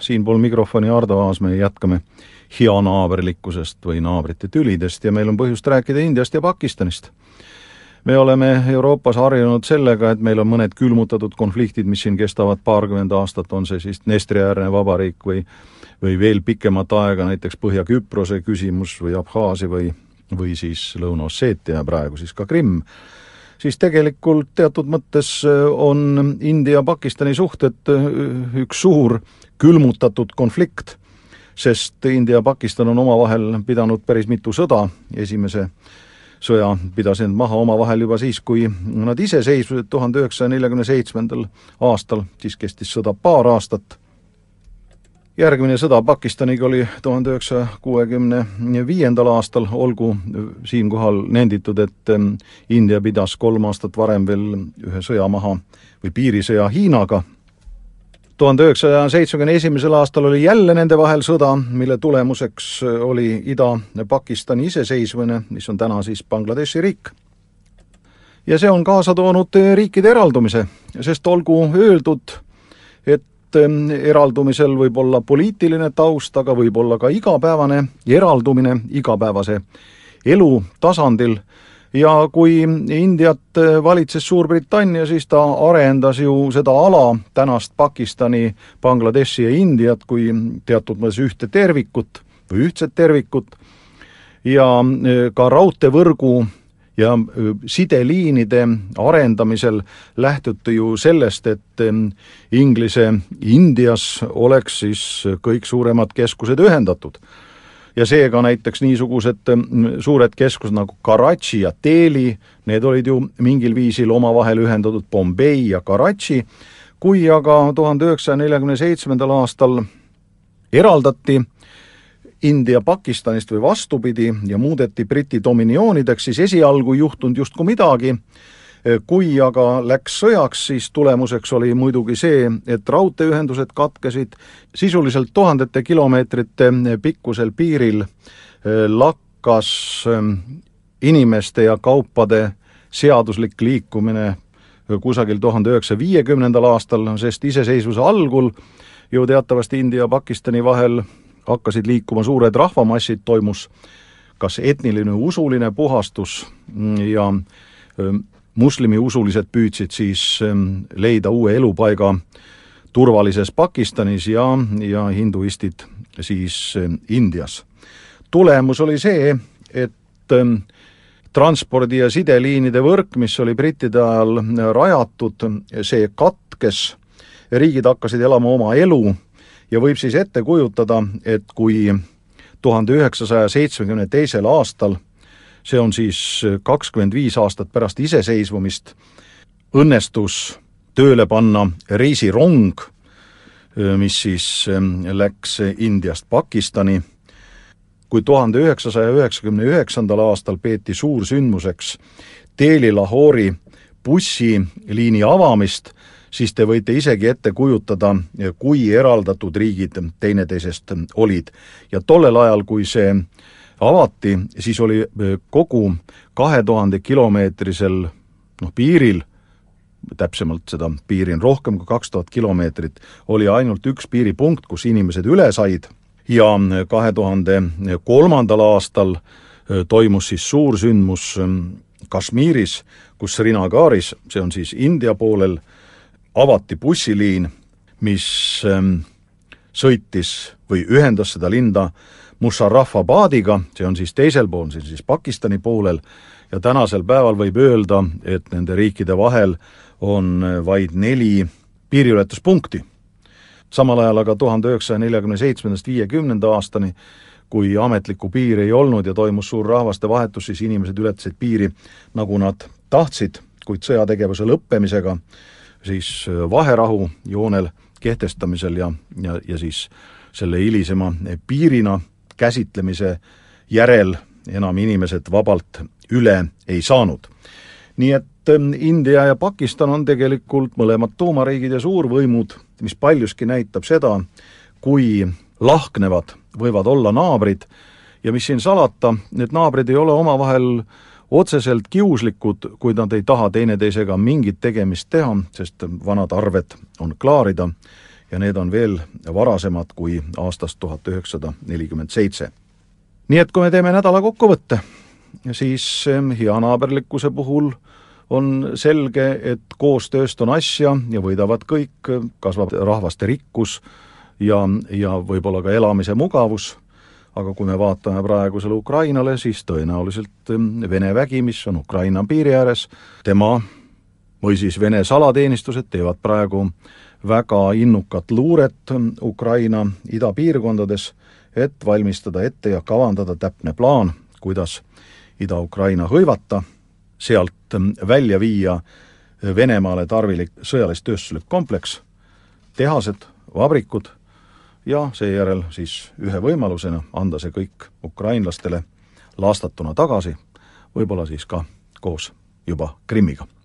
siinpool mikrofoni Ardo Aas, me jätkame heanaaberlikkusest või naabrite tülidest ja meil on põhjust rääkida Indiast ja Pakistanist. me oleme Euroopas harjunud sellega, et meil on mõned külmutatud konfliktid, mis siin kestavad paarkümmend aastat, on see siis Dnestri-äärne vabariik või või veel pikemat aega näiteks Põhja-Küprose küsimus või Abhaasia või, või siis Lõuna-Osseetia ja praegu siis ka Krimm siis tegelikult teatud mõttes on India-Pakistani suhted üks suur külmutatud konflikt, sest India ja Pakistan on omavahel pidanud päris mitu sõda, esimese sõja pidasid maha omavahel juba siis, kui nad iseseisvusid tuhande üheksasaja neljakümne seitsmendal aastal, siis kestis sõda paar aastat. Järgmine sõda Pakistaniga oli tuhande üheksasaja kuuekümne viiendal aastal, olgu siinkohal nenditud, et India pidas kolm aastat varem veel ühe sõja maha või piirisõja Hiinaga tuhande üheksasaja seitsmekümne esimesel aastal oli jälle nende vahel sõda, mille tulemuseks oli Ida-Pakistani iseseisvumine, mis on täna siis Bangladeshi riik. ja see on kaasa toonud riikide eraldumise, sest olgu öeldud, et eraldumisel võib olla poliitiline taust, aga võib olla ka igapäevane eraldumine igapäevase elu tasandil. Ja kui Indiat valitses Suurbritannia, siis ta arendas ju seda ala, tänast Pakistani, Bangladeshi ja Indiat kui teatud mõttes ühte tervikut või ühtset tervikut. Ja e, ka raudteevõrgu ja sideliinide arendamisel lähtuti ju sellest, et Inglise Indias oleks siis kõik suuremad keskused ühendatud. Ja seega näiteks niisugused suured keskused nagu Karachi ja Delhi, need olid ju mingil viisil omavahel ühendatud Bombay ja Karachi, kui aga tuhande üheksasaja neljakümne seitsmendal aastal eraldati India Pakistanist või vastupidi ja muudeti Briti dominioonideks, siis esialgu ei juhtunud justkui midagi, kui aga läks sõjaks, siis tulemuseks oli muidugi see, et raudteeühendused katkesid, sisuliselt tuhandete kilomeetrite pikkusel piiril. Lakkas eh, inimeste ja kaupade seaduslik liikumine kusagil tuhande üheksasaja viiekümnendal aastal, sest iseseisvuse algul ju teatavasti India ja Pakistani vahel hakkasid liikuma suured rahvamassid, toimus kas etniline usuline puhastus ja eh, moslemiusulised püüdsid siis leida uue elupaiga turvalises Pakistanis ja, ja hinduistid siis Indias. tulemus oli see, et transpordi- ja sideliinide võrk, mis oli brittide ajal rajatud, see katkes, riigid hakkasid elama oma elu ja võib siis ette kujutada, et kui tuhande üheksasaja seitsmekümne teisel aastal see on siis kakskümmend viis aastat pärast iseseisvumist, õnnestus tööle panna reisirong, mis siis ähm, läks Indiast Pakistani. kui tuhande üheksasaja üheksakümne üheksandal aastal peeti suursündmuseks Delhi-Lahori bussiliini avamist, siis te võite isegi ette kujutada, kui eraldatud riigid teineteisest olid. ja tollel ajal, kui see avati, siis oli kogu kahe tuhande kilomeetrisel noh, piiril, täpsemalt seda piiri on rohkem kui kaks tuhat kilomeetrit, oli ainult üks piiripunkt, kus inimesed üle said ja kahe tuhande kolmandal aastal toimus siis suur sündmus Kashmiris, kus Srinagaris, see on siis India poolel, avati bussiliin, mis sõitis või ühendas seda linna Musharrafabadiga, see on siis teisel pool, see on siis Pakistani poolel, ja tänasel päeval võib öelda, et nende riikide vahel on vaid neli piiriületuspunkti. samal ajal aga tuhande üheksasaja neljakümne seitsmendast viiekümnenda aastani, kui ametlikku piiri ei olnud ja toimus suur rahvastevahetus, siis inimesed ületasid piiri nagu nad tahtsid, kuid sõjategevuse lõppemisega siis vaherahu joonel kehtestamisel ja, ja, ja siis selle hilisema piirina käsitlemise järel enam inimesed vabalt üle ei saanud. nii et ähm, India ja Pakistan on tegelikult mõlemad tuumariigid ja suurvõimud, mis paljuski näitab seda, kui lahknevad võivad olla naabrid ja mis siin salata, need naabrid ei ole omavahel otseselt kiuslikud, kui nad ei taha teineteisega mingit tegemist teha, sest vanad arved on klaarida ja need on veel varasemad kui aastast tuhat üheksasada nelikümmend seitse. nii et kui me teeme nädala kokkuvõtte, siis heanaaberlikkuse puhul on selge, et koostööst on asja ja võidavad kõik, kasvab rahvaste rikkus ja, ja võib-olla ka elamise mugavus, aga kui me vaatame praegusele Ukrainale, siis tõenäoliselt Vene vägi, mis on Ukraina piiri ääres, tema või siis Vene salateenistused teevad praegu väga innukat luuret Ukraina idapiirkondades, et valmistada ette ja kavandada täpne plaan, kuidas Ida-Ukraina hõivata sealt ähm, välja viia Venemaale tarvilik sõjalis-tööstuslik kompleks, tehased, vabrikud ja seejärel siis ühe võimalusena anda see kõik ukrainlastele laastatuna tagasi, võib-olla siis ka koos juba Krimmiga